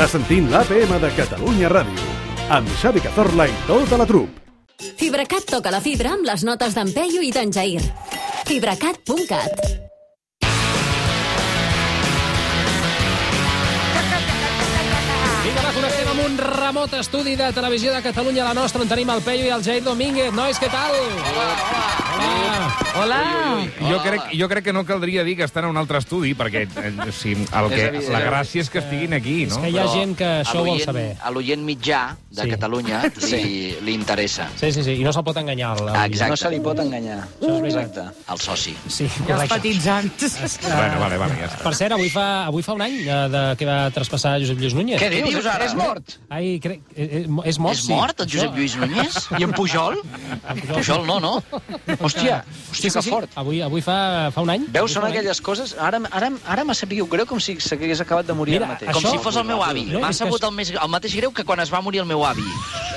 Estàs sentint l'APM de Catalunya Ràdio, amb Xavi Cazorla i tota la trup. FibraCat toca la fibra amb les notes d'en Peyu i d'en Jair. FibraCat.cat Amb un remot estudi de Televisió de Catalunya, la nostra, on tenim el Peyu i el Jair Domínguez. Nois, què tal? Hola, hola. Hola! Jo crec, jo crec que no caldria dir que estan a un altre estudi, perquè eh, sigui, el que, la gràcia és que estiguin aquí, És no? que hi ha gent que a això ho vol saber. A l'oient mitjà de Sí. Catalunya li, li interessa. Sí, sí, sí, i no se'l pot enganyar. El. Exacte. No se li pot enganyar. És. Exacte. El soci. Sí, I els petitzants. Bueno, vale, vale, ja està. Per cert, avui fa, avui fa un any eh, de, que va traspassar Josep Lluís Núñez. Què dius ara? És mort. Ai, crec, eh, eh, és mort, És sí. mort, el Josep Lluís Núñez? I en Pujol? Pujol no, no? Hòstia, hòstia, que fort. Avui, avui fa, fa un any. Veus, Avui són un any. aquelles coses... Ara, ara, ara m'ha sabut greu com si s'hagués acabat de morir Mira, ara mateix. Com Això- si fos el meu avi. No, M'ha és que sabut això- el, més, el mateix greu que quan es va morir el meu avi.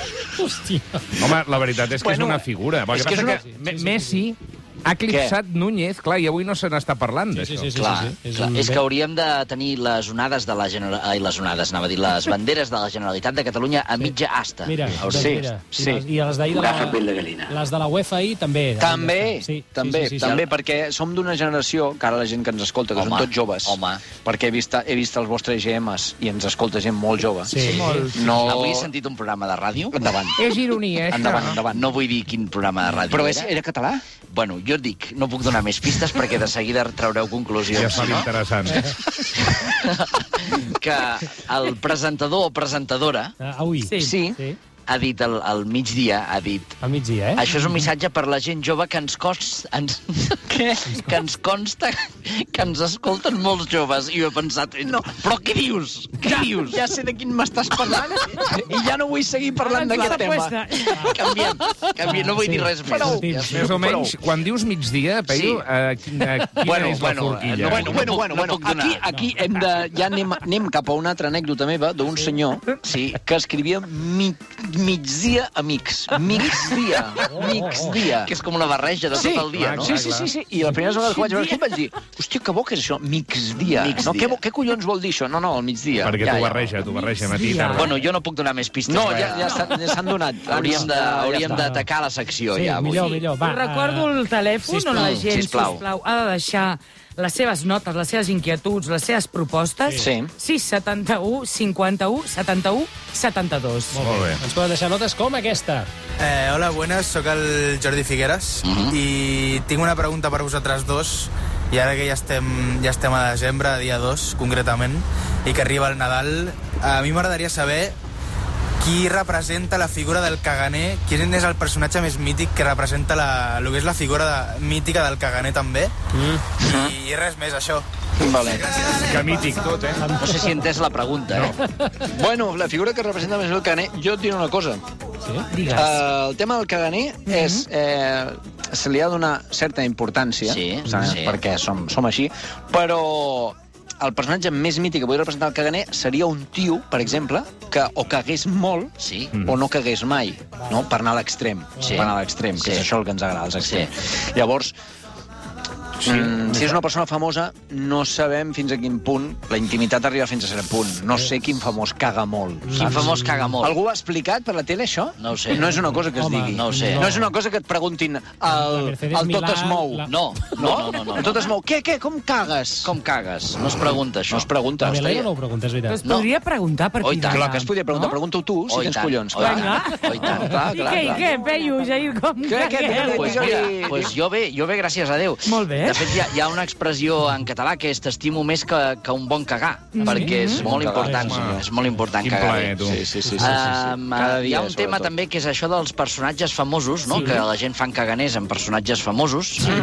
Hòstia. Home, la veritat és que Bueno, és una figura. És que que és que, Me- Messi ha eclipsat Núñez, clar, i avui no se n'està parlant Sí, d'això. sí, sí, sí, clar, sí, sí. clar. un és que hauríem de tenir les onades de la Generalitat... Ai, les onades, anava a dir, les banderes de la Generalitat de Catalunya a mitja asta. Mira, doncs Sí, mira. sí. I les, i les d'ahir de la... Les de la UEFA ahir també. També, Sí, sí, també, sí, sí, sí. també, perquè som d'una generació, que ara la gent que ens escolta, que Home, són tots joves, home. perquè he vist, he vist els vostres GMs i ens escolta gent molt jove. Sí. Molt. No... Avui he sentit un programa de ràdio. Endavant. És ironia, això. Endavant, endavant. No vull dir quin programa de ràdio Però és, era. era català? Bueno, jo et dic, no puc donar més pistes perquè de seguida traureu conclusions. Ja fa no? interessant. que el presentador o presentadora Ah, avui. Sí. Sí. sí. Ha dit al, al migdia, ha dit Al migdia, eh? això és un missatge per la gent jove que ens consta, ens, que, que ens consta que ens escolten molts joves. I jo he pensat, no. però què dius? Què dius? Ja sé de quin m'estàs parlant i ja no vull seguir parlant d'aquest tema. Canviem, canviem, no vull dir res més. Prou. Ja Més o menys, quan dius migdia, Peyu, Sí. eh, quina, quina Bueno, és la bueno, forquilla? no, Bueno, bueno, bueno, no bueno. donar. Aquí, aquí hem de, ja anem, anem cap a una altra anècdota meva d'un senyor Sí. que escrivia mi, migdia amics. Migdia. Migdia. Que és com una barreja de Sí, tot el dia, no? sí, sí, sí, sí. I la primera vegada que vaig veure aquí vaig dir, hòstia, que bo que és això, migdia. Migdia. No, què, què collons vol dir això? No, no, el migdia. Perquè ja, t'ho ja. barreja, t'ho barreja matí i tarda. Bueno, jo no puc donar més pistes. No, ja, ja s'han ja donat. Hauríem de- hauríem d'atacar la secció Sí, ja millor, millor. Va, recordo el telèfon on la gent, sisplau. sisplau, ha de deixar les seves notes, les seves inquietuds, les seves propostes. Sí. 671 51 71 72. Molt bé. Ens poden deixar notes com aquesta. Eh, hola, buenas, sóc el Jordi Figueres i tinc una pregunta per vosaltres dos i ara que ja estem, ja estem a desembre, dia 2 concretament, i que arriba el Nadal, a mi m'agradaria saber qui representa la figura del caganer, quin és el personatge més mític que representa la, el que és la figura de, mítica del caganer també, mm. I, i res més, això. Vale. Que mític tot, eh? No sé si entès la pregunta, eh? Bueno, la figura que representa més el caganer, jo et diré una cosa. Sí? Digues. Uh, el tema del caganer és... Eh, se li ha de donar certa importància, Sí, sí. perquè som, som així, però el personatge més mític que podria representar el caganer seria un tio, per exemple, que o cagués molt Sí. o no cagués mai, no? per anar a l'extrem, Sí. per anar a l'extrem, que Sí. és això el que ens agrada, els extrems. Llavors, Sí, mm, si és una persona famosa, no sabem fins a quin punt la intimitat arriba fins a cert punt. No sé quin famós caga molt. Quin famós caga molt. Algú ho ha explicat per la tele, això? No ho sé. No és una cosa que es Home, digui. no ho sé. No és una cosa que et preguntin el, el tot es mou. la- No, no, no, no. no, El tot es mou. Què, què, com cagues? Com cagues? No es pregunta, això. No es pregunta. Belén deia. no ho preguntes, Però es veritat. podria preguntar per Oh, tant. Clar, que es podria preguntar. Pregunta-ho tu, si Oh, tens tant. collons. Oh, Clar. Oh, tant. Clar, I clar, què, i clar. què, Peyu, Jair, com Què, què, què, què, pues jo bé, jo bé, gràcies a Déu. Molt bé. De fet, hi ha, hi ha una expressió en català que és t'estimo més que, que un bon cagar, perquè és Bon molt cagar, important, home. és molt important Quin cagar plaer. Sí, sí, sí. sí, sí, sí. Um, Cada hi dia, ha un tema sobretot. també que és això dels personatges famosos, no? Sí. que la gent fan caganers amb personatges famosos. Sí.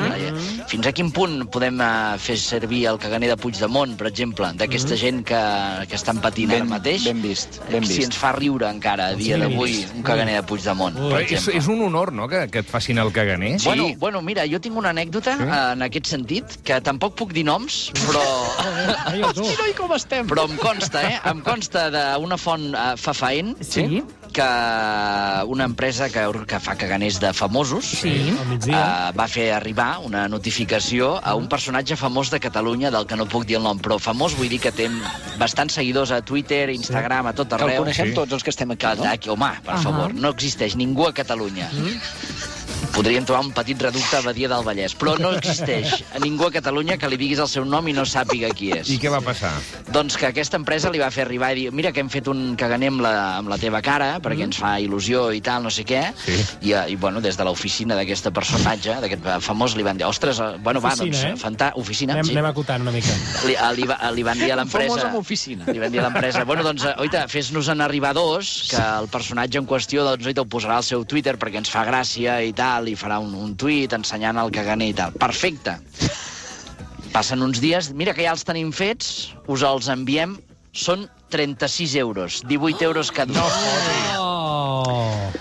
Fins a quin punt podem uh, fer servir el caganer de Puigdemont, per exemple, d'aquesta gent que, que estan patint Ben- ara mateix? ben vist, ben Si vist. ens fa riure encara a dia Sí, d'avui un caganer de Puigdemont, Ui. Però per és, exemple. és un honor, no?, que, que et facin el caganer. Sí. Bueno, bueno, mira, jo tinc una anècdota Sí? sí? en aquest sentit, que tampoc puc dir noms, però... Ai. Hosti, noi, com estem? Però em consta, eh? Em consta d'una font uh, fafaent Sí. que una empresa que, que fa caganers de famosos Sí. Uh, va fer arribar una notificació a un personatge famós de Catalunya, del que no puc dir el nom, però famós vull dir que té bastants seguidors a Twitter, Instagram, a tot Que el arreu. coneixem Sí. tots els que estem aquí, Que, no? aquí, home, per Ahà. favor, no existeix ningú a Catalunya. Podríem trobar un petit reducte a Badia del Vallès, però no existeix a ningú a Catalunya que li diguis el seu nom i no sàpiga qui és. I què va passar? Doncs que aquesta empresa li va fer arribar i dir mira que hem fet un caganer amb la, amb la teva cara perquè ens fa il·lusió i tal, no sé què. Sí. I, eh, i bueno, des de l'oficina d'aquest personatge, d'aquest eh, famós, li van dir, ostres, eh, bueno, va, Oficina, doncs, eh? fanta, oficina, Anem, sí. anem acotant una mica. Li, eh, li, va, li van dir a l'empresa... Famós amb oficina. Li van dir a l'empresa, bueno, doncs, oita, fes-nos en arribar dos, que el personatge en qüestió, doncs, oita, ho posarà al seu Twitter perquè ens fa gràcia i tal, i farà un, un tuit ensenyant el caganer i tal. Perfecte. Passen uns dies, mira que ja els tenim fets, us els enviem, són 36 euros, 18 euros cada un. Oh!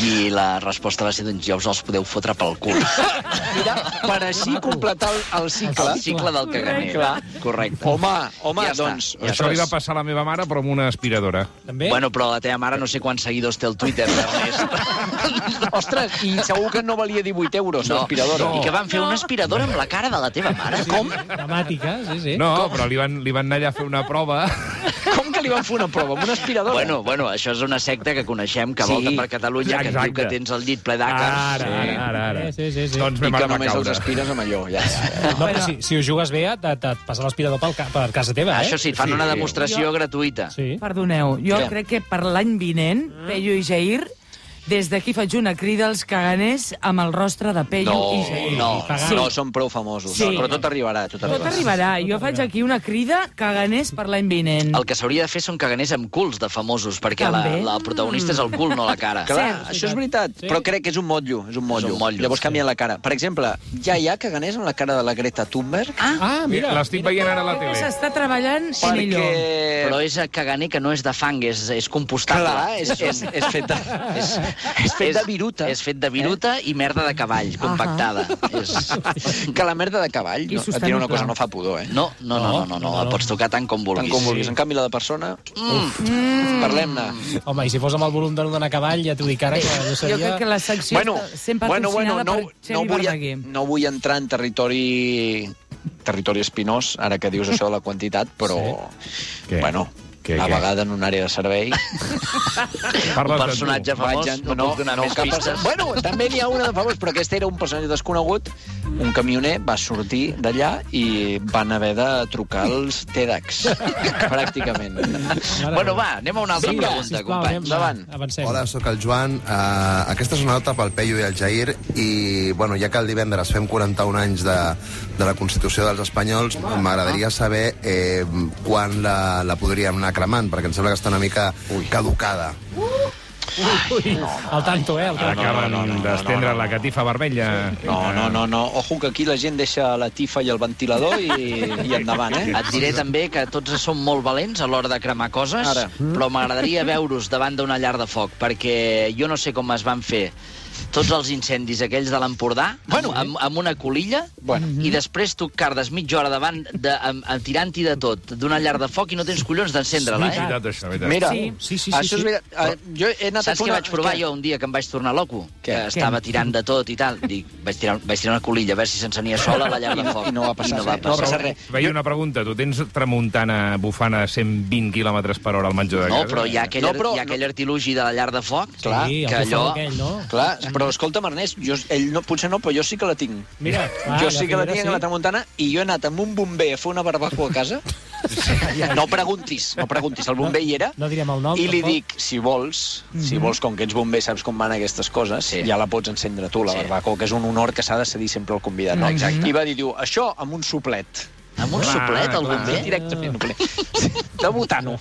I la resposta va ser, doncs ja us els podeu fotre pel cul. Mira, per així completar el, el cicle. El cicle del caganer. Clar. Correcte. Home, home, Ja doncs... Ja Això li va passar a la meva mare, però amb una aspiradora. També? Bueno, però la teva mare no sé quants seguidors té al Twitter, Ernest. Ostres, i segur que no valia 18 euros, No. l'aspiradora. I que van fer una aspiradora amb la cara de la teva mare? Com? Temàtica, sí, sí. No, però li van, li van anar allà a fer una prova. Com que li van fer una prova? Amb una aspiradora? Bueno, bueno, això és una secta que coneixem, que Sí. volta per Catalunya, que et diu Exacte. que tens el llit ple d'àcars. Ara, ara, ara, ara. Sí, sí, sí, sí. Doncs I que només els aspires amb allò. Ja, ja, ja. No, però si, si ho jugues bé, et, et, et passa l'aspirador ca- per casa teva, eh? Això sí, et fan Sí. una demostració gratuïta. Sí. Perdoneu, jo Què? crec que per l'any vinent, Peyu i Jair, des d'aquí faig una crida als caganers amb el rostre de Peyu No, i Jair. no, pagant. no, són prou famosos. Sí. Però tot arribarà, tot Tot arribarà. arribarà. Jo faig aquí una crida caganers per l'any vinent. El que s'hauria de fer són caganers amb culs de famosos, perquè la, També. la protagonista és el cul, no la cara. Clar, Cert, això és veritat, Sí. però crec que és un motllo, és un motllo. És un motllo, Llavors sí. canvien la cara. Per exemple, ja hi ha caganers amb la cara de la Greta Thunberg? Ah, mira. L'estic veient ara a la tele. s'està treballant en perquè... Però és caganer que no és de fang, és, és compostable. Clar, és, és, és fet de, és, és fet de viruta. És fet de viruta i merda de cavall, compactada. És... Que la merda de cavall, no, et diré una cosa, no fa pudor, eh? No, no, no, no, no, no, la pots tocar tant com Tant vulguis. com vulguis. En canvi, la de persona... Mm. Parlem-ne. Home, i si fos amb el volum de d'anar a cavall, ja t'ho dic ara, que no Jo seria... crec que la secció Bueno, està sent bueno, bueno, no, per no, Xavi vull, Verdaguer. no vull entrar en territori territori espinós, ara que dius això de la quantitat, però, Què? bueno, Què, a què? vegada en una àrea de servei... Parles Un de personatge tu. famós, en- no, puc donar més cap pistes. Bueno, també n'hi ha una de famós, però aquest era un personatge desconegut. Un camioner va sortir d'allà i van haver de trucar als TEDx, pràcticament. Bueno, va, anem a una altra Vinga, pregunta, sisplau, companys. anem, endavant. Avancem. Hola, sóc el Joan. Uh, aquesta és una nota pel Peyu i el Jair i, bueno, ja que el divendres fem 41 anys de, de la Constitució dels Espanyols, m'agradaria saber eh, quan la, la podríem anar cremant, perquè em sembla que està una mica caducada. Ui, al tanto, eh? Al tanto. Acaben no, no, no, d'estendre no, no. la catifa vermella. No, no, no, no. Ojo que aquí la gent deixa la tifa i el ventilador i, i endavant, eh? Et diré també que tots som molt valents a l'hora de cremar coses, Ara. però m'agradaria veure-us davant d'una llar de foc, perquè jo no sé com es van fer tots els incendis aquells de l'Empordà Bueno. amb, amb, amb una colilla Bueno. i després tu cardes mitja hora davant de, amb, amb tirant-hi de tot d'una llar de foc i no tens collons d'encendre-la, eh? veritat, això, veritat. Mira, Sí. Sí, sí, sí, això és veritat. Uh, jo he anat Saps a què vaig provar jo un dia que em vaig tornar loco? Què? Que estava tirant de tot i tal. Dic, vaig tirar, vaig tirar una colilla a veure si s'encenia sola la llar de foc. I no va passar I no va res. No va passar passar res. Veia una pregunta. Tu tens tramuntana bufant a 120 km per hora al menjador de No, casa? però hi ha aquell, No, però- hi ha aquell artilugi de la llar de foc Clar, sí, el que allò- aquell, no? Clar, però escolta'm, Ernest, jo, ell no, potser no, però jo sí que la tinc. Mira, jo ah, sí que la tinc a la tramuntana i jo he anat amb un bomber a fer una barbacoa a casa. No preguntis, no preguntis, el bomber hi era. No direm el nom, I li dic, si vols, si vols, com que ets bomber, saps com van aquestes coses, Sí. ja la pots encendre tu, la Sí. barbacoa, que és un honor que s'ha de cedir sempre al convidat. No? Exacte. I va dir, diu, això amb un suplet. Amb un Clar, suplet, el bomber. Directament, no de butano.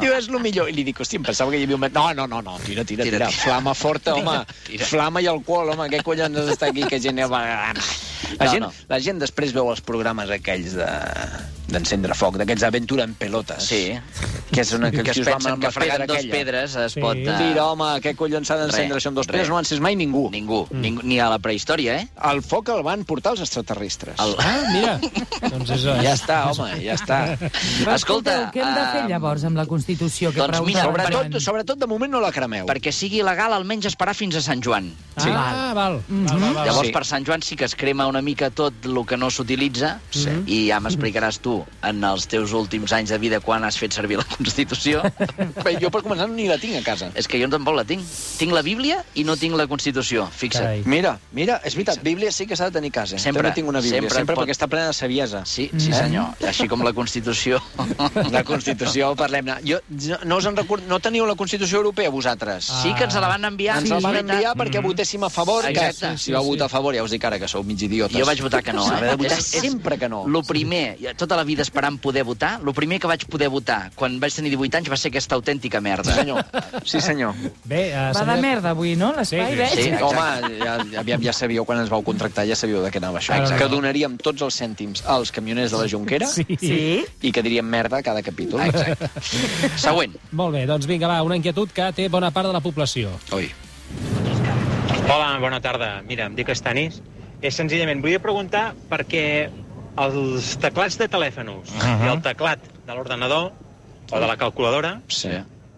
Diu, és el millor. I li dic, hòstia, em pensava que hi havia un... No, no, no, no, tira, tira, Tira, tira. tira. Flama forta, home. Tira. Flama i alcohol, home. Què collons has d'estar aquí? Que gent... La, No, gent, no. la gent després veu els programes aquells de d'encendre foc, d'aquells d'aventura en pelotes. Sí. Que és una que, que es pensen que la pedra fregant dos pedres es Sí. pot... eh, Tira, home, què collons s'ha d'encendre això amb dos res. pedres? No ho encès mai ningú. Ningú, ningú, ningú, ni a la prehistòria, eh? El foc el van portar els extraterrestres. El... Ah, mira. doncs és... Ja està, home, ja està. Però Escolta, què hem de fer eh, llavors amb la Constitució? Que doncs mira, Sobretot, sobretot, de moment no la cremeu. Perquè sigui legal, almenys esperar fins a Sant Joan. Sí. Ah, val. val, val, val. Llavors, Sí. per Sant Joan sí que es crema una mica tot el que no s'utilitza sí. i ja m'explicaràs tu, en els teus últims anys de vida, quan has fet servir la Constitució. Bé, jo, per començar, ni la tinc a casa. És que jo tampoc la tinc. Tinc la Bíblia i no tinc la Constitució, fixa't. Carai. Mira, mira, és veritat, Bíblia sí que s'ha de tenir a casa. Sempre, També tinc una Bíblia, sempre sempre, pot- perquè està plena de saviesa. Sí, sí senyor. Així com la Constitució. La Constitució, parlem-ne. Jo, no, us en record... no teniu la Constitució Europea, vosaltres? Sí que ens la van enviar. Ens sí, la van enviar perquè votéssim a favor. Exacte. Que, si vau votar a favor, ja us dic ara que sou mig idiotes. Jo vaig votar que no, eh? Votar És- és- sempre que no. Lo primer, tota la vida esperant poder votar, lo primer que vaig poder votar quan vaig tenir 18 anys va ser aquesta autèntica merda. Sí, senyor. Sí, senyor. Bé, uh, Va de merda avui, no? L'espai, Sí, veig? sí. exacte. Home, ja, aviam, ja sabíeu, quan ens vau contractar, ja sabíeu de què anava això. Exacte. Que donaríem tots els cèntims als camioners de la Jonquera Sí. Sí? i que diríem merda a cada capítol. Exacte. Següent. Molt bé, doncs vinga, va, una inquietud que té bona part de la població. Ui. Hola, bona tarda. Mira, em dic Estanis. És senzillament, volia preguntar perquè els teclats de telèfons uh -huh. i el teclat de l'ordenador o de la calculadora Sí.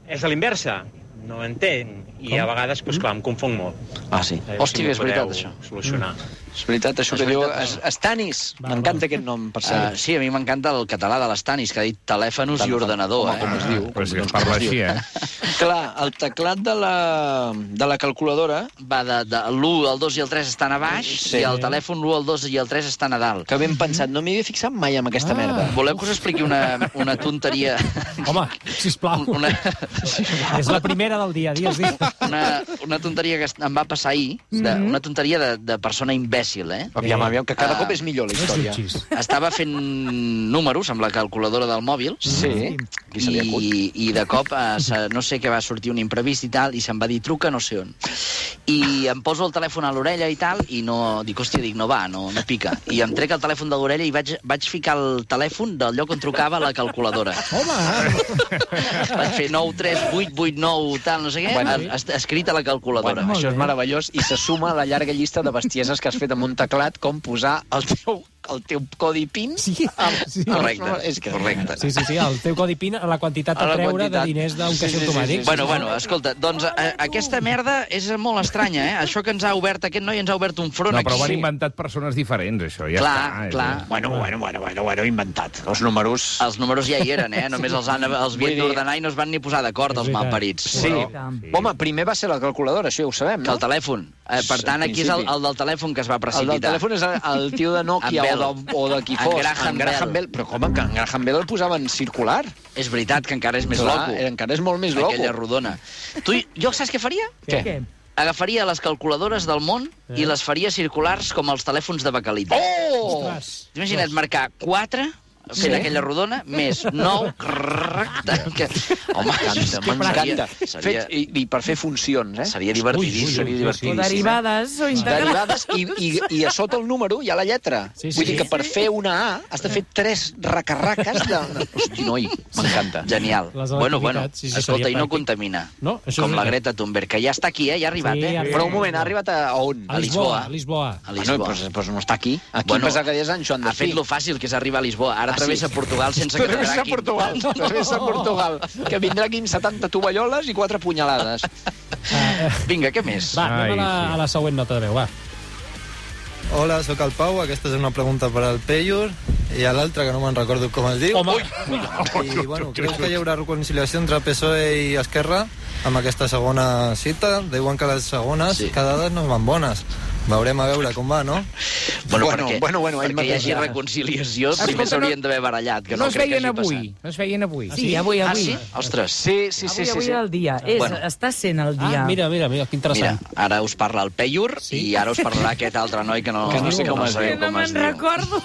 és a l'inversa. No entenc. I a vegades, doncs clar, em confonc molt. Ah, sí. Hòstia, si és veritat, això. Solucionar. És veritat, això És que diu... veritat, Es- Estanis. Val, M'encanta aquest nom, per Uh, cert. sí, a mi m'encanta el català de les Tanis, que ha dit telèfonos i Telèfon. ordenador. Home, eh? com es diu. Però si es com parla diu. així, eh? Clar, el teclat de la, de la calculadora, Va de, de l'1, el 2 i el 3 estan a baix, Sí. i el telèfon l'1, el 2 i el 3 estan a dalt. que ben pensat, no m'hi havia fixat mai amb aquesta Ah. merda. Voleu que us expliqui una, una tonteria? Home, sisplau. Una, És la primera del dia, dies, dies. una, una tonteria que em va passar ahir, de, una tonteria de, de persona imbècil, eh? Aviam, aviam, que cada Ah. cop és millor la No història. jutgis. Estava fent números amb la calculadora del mòbil Sí, acut? i, i de cop se, no sé què va sortir un imprevist i tal i se'm va dir truca no sé on i em poso el telèfon a l'orella i tal i no, dic, hòstia, dic, no va, no, no pica i em trec el telèfon de l'orella i vaig, vaig ficar el telèfon del lloc on trucava la calculadora Home! vaig fer 93889 tal, no sé què, Bueno, bueno, escrit a la calculadora Bueno, això és meravellós i se suma a la llarga llista de bestieses que has fet amb un teclat com posar el teu, el teu codi PIN Sí, sí. correcte, És que... correcte Sí, sí, sí, el teu codi PIN, la quantitat A a la treure quantitat. de diners d'un Sí, caixer sí, sí, automàtic. sí. Bueno, bueno, escolta, doncs eh, aquesta merda és molt estranya, eh? Això que ens ha obert, aquest noi ens ha obert un front No, però ho han aquí. inventat persones diferents, això. Ja Clar, està, és- clar. Bueno, bueno, bueno, bueno, bueno, inventat. Els números... Els números ja hi eren, eh? Només els, han, els havien d'ordenar i no es van ni posar d'acord, els malparits. Sí. Correcte. Home, primer va ser la calculadora, això ja ho sabem, Que no? el telèfon. Eh, per Sí, tant, al aquí és el, el del telèfon que es va El precipitar. del telèfon és el, el tio de Nokia En o Bell. de, o de qui En fos. Graham Graham Bell. Bell. Però com, en Graham Bell el posaven circular? És veritat que encara és més Clar, loco. encara és molt més loco. Aquella rodona. Tu, jo saps què faria? Què? Què? Agafaria les calculadores del món i les faria circulars com els telèfons de bacalit. Oh! Ostres. Imagina't marcar 4 fent aquella rodona, més 9... Que... Home, M'encanta. Seria, Fet, i, I per fer funcions, eh? seria divertidíssim. Ui, ui, ui, Seria ui, O divertidíssim. derivades o integrals. derivades i, i, i a sota el número hi ha la lletra. Sí, sí. Vull dir que per fer una A has de fer tres racarraques de... Hosti, noi, m'encanta. Genial. Bueno, bueno, sí, sí, escolta, i no pràctic. contamina. No, això Com és la. Greta Thunberg, que ja està aquí, eh? Ja ha arribat, Sí, eh? Però un moment, ha arribat a, a on? A Lisboa, a Lisboa. A Lisboa. però, però no està aquí. Aquí Bueno, passa que 10 anys Joan ha fet lo fàcil, que és arribar a Lisboa. Ara Ah, travessa sí? Portugal sense que Travessa t'agraqui. Portugal, travessa Portugal, que vindrà aquí amb 70 tovalloles i 4 punyalades. Vinga, què més? Va, anem a Ai, la, sí. a la següent nota de veu, va. Hola, sóc el Pau, aquesta és una pregunta per al Peyur i a l'altra, que no me'n recordo com es diu. Home, I, bueno, creus que hi haurà reconciliació entre PSOE i Esquerra amb aquesta segona cita? Diuen que les segones Sí. cada vegada no van bones. Veurem a veure com va, no? Bueno, Bueno, perquè, bueno, bueno, perquè hi hagi ja. reconciliació, primer Escolta, s'haurien d'haver barallat, que no, No es crec que veien hagi avui. passat. No es veien avui. Sí, avui, Ah, avui. sí? Ostres. Sí, sí, sí. avui, sí, avui sí. el dia. És, Bueno. Està sent el dia. ah, mira, mira, mira, que Mira, interessant. ara us parla el Peyur Sí. i ara us parlarà aquest altre noi que no, Que no sé com es diu. no com es me'n diu. recordo.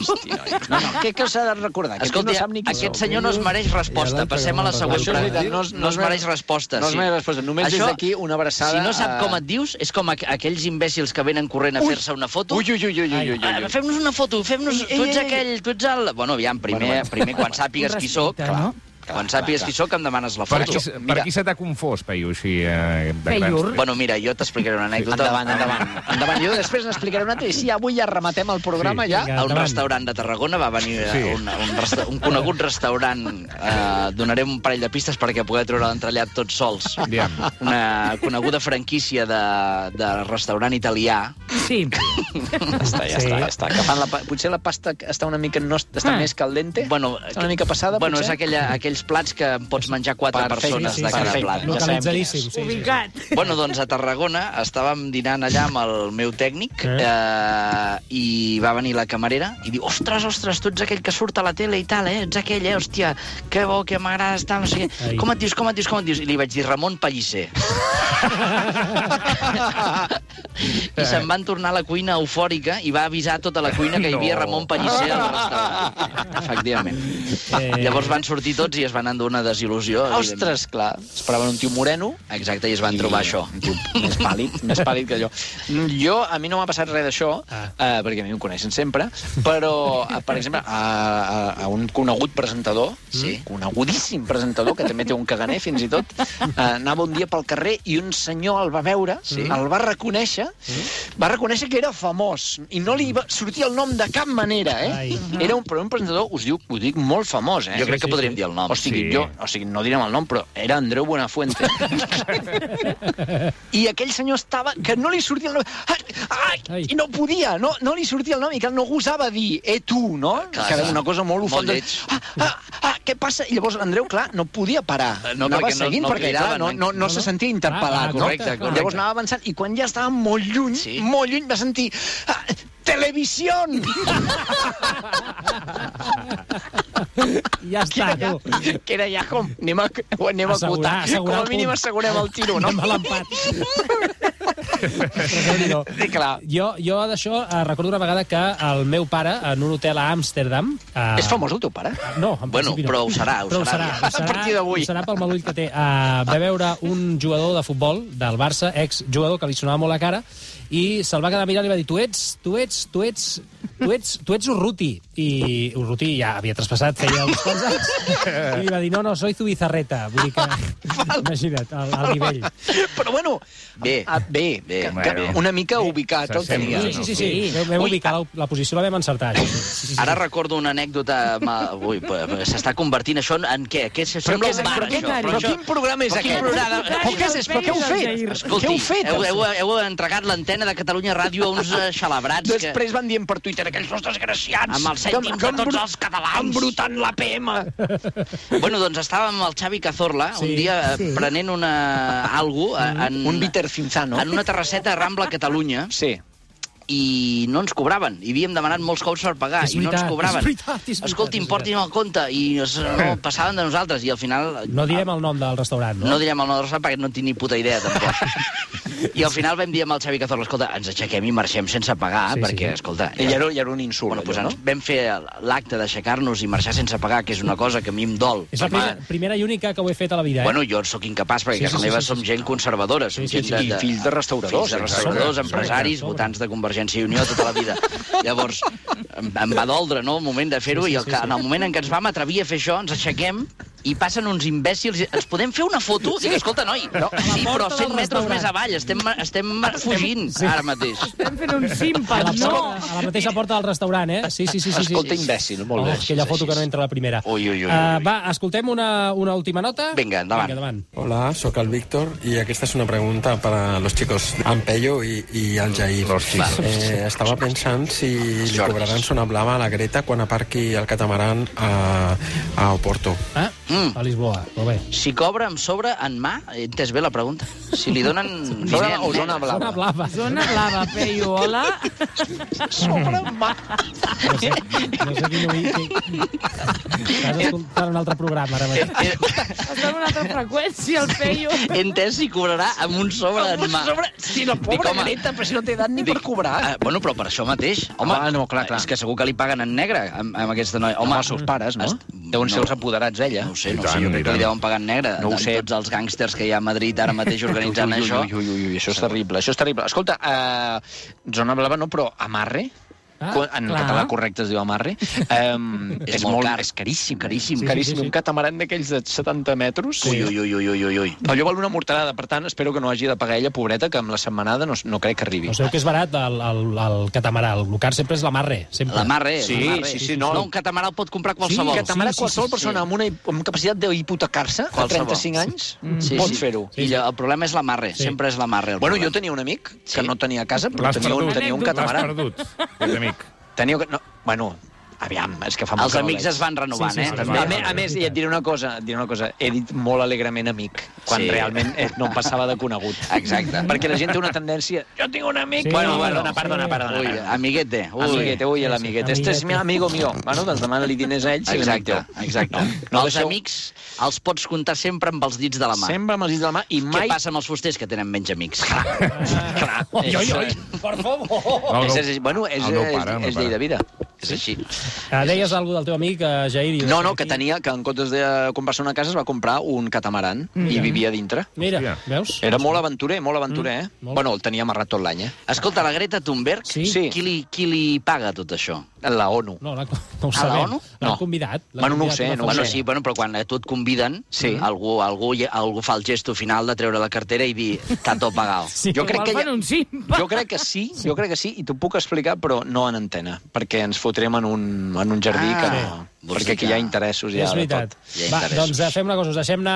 No, no, què que s'ha de recordar? Que Escolta, no sap ni aquest senyor no es mereix resposta. Passem que a la no següent. veritat, no es- no es mereix resposta. No es sí. mereix resposta. Només des d'aquí una abraçada Si no sap com et dius, és com aqu aquells imbècils que venen corrent a fer-se una foto. Ui, ui, ui, ui, ui, ui, ui. Fem-nos una foto, fem-nos... Tu ets aquell, tu ets el... Bueno, aviam, primer, Bueno, bueno. primer quan sàpigues qui sóc, clar, no? Quan sàpigues qui sóc, em demanes la Per foto. qui, per qui se t'ha confós, Peyu, així, eh, trets? Bueno, mira, jo t'explicaré una anècdota. Endavant, endavant. endavant. Jo després n'explicaré una altra i sí, avui ja rematem el programa, Sí, ja. vinga. a un restaurant de Tarragona va venir Sí. sí. un, un, resta un conegut restaurant eh, donaré un parell de pistes perquè poder treure l'entrellat tots sols Aviam. una coneguda franquícia de, de restaurant italià Sí. Està, ja Sí. està, ja està. Que fan la, potser la pasta està una mica no està Ah. més caldente? bueno, està una mica passada, bueno, és potser? aquella, aquells plats que en pots menjar quatre Perfecte, persones sí, de sí, cada sí. plat Ja sabem Localitzadíssim. Sí, sí. Ubicat. Bueno, doncs a Tarragona estàvem dinant allà amb el meu tècnic Eh? eh, i va venir la camarera i diu, ostres, ostres, tu ets aquell que surt a la tele i tal, eh? Ets aquell, eh? Hòstia, que bo, que m'agrades, tal, no sé què. Com et dius, com et dius, com et dius? I li vaig dir Ramon Pellicer. I se'n van tornar a la cuina eufòrica i va avisar tota la cuina que hi havia. Ramon Pellicer al restaurant. Efectivament. Eh, Llavors van sortir tots i es van endur una desil·lusió. Ostres, clar. Esperaven un tio moreno. Exacte, i es van trobar això. Un tio més pàl·lid, més pàl·lid que jo. Jo, a mi no m'ha passat res d'això, Ah. eh, perquè a mi em coneixen sempre, però, eh, per exemple, a, a, a un conegut presentador, Sí. conegudíssim presentador, que també té un caganer fins i tot, eh, anava un dia pel carrer i un senyor el va veure, Sí. el va reconèixer, va reconèixer que era famós, i no li va sortir el nom de cap manera, eh? Ai. Era un, però un presentador, us diu, ho dic, molt famós, eh? Jo crec que sí, podríem sí. dir el nom. Sigui, Sí. jo, o sigui, no direm el nom, però era Andreu Buenafuente. I aquell senyor estava... que no li sortia el nom. Ai, ai. I no podia, no, no li sortia el nom, i que no gosava dir, eh, tu, no? Clar, que era una cosa molt Molt ufanda. lleig. Ah, ah, ah, què passa? I llavors l'Andreu, clar, no podia parar. Eh, no, anava perquè no- seguint, no perquè clar, cridaven, no, no, no, no, se no. sentia interpel·lat. ah, no? correcte, correcte. Llavors anava avançant, i quan ja estava molt lluny, Sí. molt lluny, va sentir... Ah, Televisió! Ja està, tu. que era ja com... Anem a, ho anem a Assegurar- acotar. assegurar Com a mínim assegurem el tiro, no? Anem a l'empat. Sí, clar. Jo, jo d'això eh, recordo una vegada que el meu pare, en un hotel a Amsterdam... Eh, És famós el teu pare? No, en Bueno, principi no. però ho serà, ho però serà. Ho serà, A partir d'avui. Ho serà pel malull que té. Uh, va veure un jugador de futbol del Barça, ex-jugador, que li sonava molt la cara, i se'l va quedar mirant i va dir tu ets, tu ets, tu ets, tu ets, tu ets Urruti. I Urruti ja havia traspassat, feia uns quants anys, i li va dir no, no, soy Zubizarreta. Vull dir que, imagina't, al, al nivell. Però bueno, Bé. ah, bé, Bé, que, bueno. una mica ubicat el tenia. Sí, sí, sí, sí. Vam, vam ubicar la, la posició, la vam encertar. Sí, sí, sí, sí. Ara recordo una anècdota... Ma... Ui, s'està convertint això en què? què això Però, sembla un bar, això. però, això- quin programa és aquest? Però què heu fet? Escolti, què heu fet? heu, heu, heu entregat l'antena de Catalunya Ràdio a uns xalabrats que... Després van dient per Twitter aquells dos desgraciats Amb els cèntims de tots els catalans. Embrutant la PM. Bueno, doncs estàvem amb el Xavi Cazorla Sí, un dia eh, sí. prenent una... algo eh, en, Un bitter cinzano. en una terrasseta a Rambla, Catalunya, Sí. I no ens cobraven. I havíem demanat molts cops per pagar És i no ens veritat, cobraven. és veritat, és veritat, Escolti'm, és portin el compte. I es, no, passaven de nosaltres i al final... No direm el nom del restaurant, no? No direm el nom del restaurant perquè no en tinc ni puta idea, tampoc. I al final vam dir amb el Xavi Cazorla, escolta, ens aixequem i marxem sense pagar, Sí, sí, perquè, sí. escolta... I ja era, ja era un insult, Bueno, doncs allò, ens vam fer l'acte d'aixecar-nos i marxar sense pagar, que és una cosa que a mi em dol. És la primera, primera i única que ho he fet a la vida, eh? Bueno, jo sóc incapaç, perquè Sí, a casa sí, sí, meva sí, som sí. gent conservadora, som Sí, sí, gent sí, de, i de, fills de restauradors, fills de restauradors, Sobre, empresaris, sobre. votants de Convergència i Unió tota la vida. Llavors, em, em va doldre, no?, el moment de fer-ho, Sí, sí, i el, sí, sí. en el moment en què ens vam atrevir a fer això, ens aixequem i passen uns imbècils. i, Ens podem fer una foto? Dic, escolta, noi, no, sí, però porta 100 del metres més avall, estem, estem fugint Sí. ara mateix. Estem fent un A simpa, la, no? a la mateixa porta del restaurant, eh? Sí, sí, sí. sí, sí. Escolta, imbècil, molt Oh, bé. aquella foto que no entra a la primera. Ui, ui, ui, ui. Uh, va, escoltem una, una última nota? Vinga, endavant. Vinga, endavant. Hola, sóc el Víctor y esta es una pregunta para los chicos Ampello y, y al Jair. Los chicos. Eh, estava pensant si li cobraran zona blava a la Greta quan aparqui el catamarán a, a Oporto. Ah, Mm. a Lisboa, molt bé. Si cobra amb sobre en mà, he entès bé la pregunta. Si li donen Zona diner en o zona blava? Zona blava. Zona blava, Peyu, hola. Sobre mà. No sé, no sé quin oí... Estàs escoltant un altre programa, ara mateix. Està en una altra freqüència, el Peyu. He entès si cobrarà amb un sobre en mà. Sobre... Sí, la Dic, pobra home, Greta, però si no té edat ni per cobrar. Uh, bueno, però per això mateix. Home, Ah, no, clar, clar. És que segur que li paguen en negre amb, amb aquesta noia. Home, Home, els seus pares, no? Est- Deuen ser els apoderats d'ella. No ho sé, no ho sé, tant, jo crec que li tant. deuen pagar en negre. No ho sé. Tots els gàngsters que hi ha a Madrid ara mateix organitzant ui, ui, això. Ui, ui, ui, això és terrible, això és terrible. Escolta, uh, zona blava no, però amarre? Ah, en clar. català correcte es diu amarre. Um, és, És molt molt, car. és caríssim. Caríssim. Sí, Sí, caríssim. sí, sí. Un catamaran d'aquells de 70 metres. Ui, ui, ui, ui, ui, ui. Allò val una morterada, per tant, espero que no hagi de pagar ella, pobreta, que amb la setmanada no, no crec que arribi. No sabeu que és barat el, el, el catamarà. El car sempre és l'amarre. sempre. L'amarre. Sí, l'amarre. sí, sí, no. no. un catamarà el pot comprar qualsevol. Sí, catamarà Sí, sí, qualsevol sí, persona amb una amb capacitat d'hipotecar-se a Qualsevol. 35 anys Sí, pot sí. fer-ho. I el problema és l'amarre, Sí. sempre és l'amarre. el Bueno, problema. jo tenia un amic que Sí. no tenia casa, però L'has tenia un, tenia un L'has catamarà. perdut, amic. Tenia, no, bueno, aviam, és que fa molt Els amics es van renovant, Sí, sí, eh? sí, també. A, més, a més, i et diré una cosa, et diré una cosa, he dit molt alegrement amic, quan Sí. realment eh, no em passava de conegut. Exacte. Perquè la gent té una tendència... Jo tinc un amic... Sí, bueno, bueno, perdona, perdona, sí. perdona. Ui, amiguete. Ui. Amiguete, ui, l'amiguete. Este és mi amigo mío. Bueno, doncs demana-li diners a ell. si Exacte, exacte. No, no els deixeu- amics els pots comptar sempre amb els dits de la mà. Sempre amb els dits de la mà i Què mai... passa amb els fusters que tenen menys amics? Clar, Oi, oi, oi, és, per favor. El és, és, bueno, és, és, llei de vida. És així. Ah, deies alguna del teu amic, eh, Jair? i- No, no, que tenia, que en comptes de comprar-se una casa es va comprar un catamaran i vivia dintre. Mira, Hòstia. veus? Era molt aventurer, molt aventurer, eh? molt. Bueno, el tenia amarrat tot l'any, eh? Escolta, la Greta Thunberg, Sí. Sí. qui, li, qui li paga tot això? La ONU. No, la, no ho A la sabem. ONU? L'han No. convidat. l'han Bueno, no ho convidat sé, no ho Bueno, sí, bueno, però quan a tu et conviden, Sí. algú, algú, algú fa el gesto final de treure la cartera i dir està tot pagat. Sí. Jo crec que ja-. Jo crec que sí, jo crec que sí, i t'ho puc explicar, però no en antena, perquè ens fotrem en un, en un jardí Ah, que no... Vols Perquè aquí que- hi ha interessos ja és veritat. tot. Hi ha Va, doncs eh, fem una cosa, us deixem anar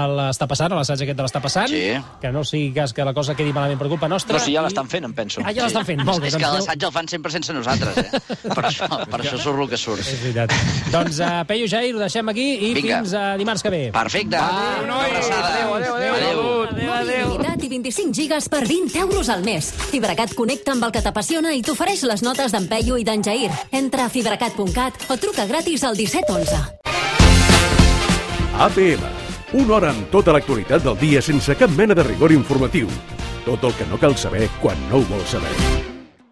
a l'Està passant, a l'assaig aquest de l'Està passant, Sí. que no sigui cas que la cosa quedi malament per culpa nostra. No, si ja i- l'estan fent, em penso. Ah, ja l'estan fent, molt bé. És que doncs, l'assaig el fan sempre sense nosaltres, eh? Per això, per això surt el que surt. És veritat. doncs, uh, Peyu Jair, ho deixem aquí i Vinga. fins uh, dimarts que ve. Perfecte. Una abraçada. Adéu, adéu, adéu. Adéu. Mòbil il·limitat i 25 gigas per 20 euros al mes. Fibracat connecta amb el que t'apassiona i t'ofereix les notes d'en Peyu i d'en Jair. Entra a fibracat.cat o truca gratis al 1711. APM. Una hora amb tota l'actualitat del dia sense cap mena de rigor informatiu. Tot el que no cal saber quan no ho vols saber.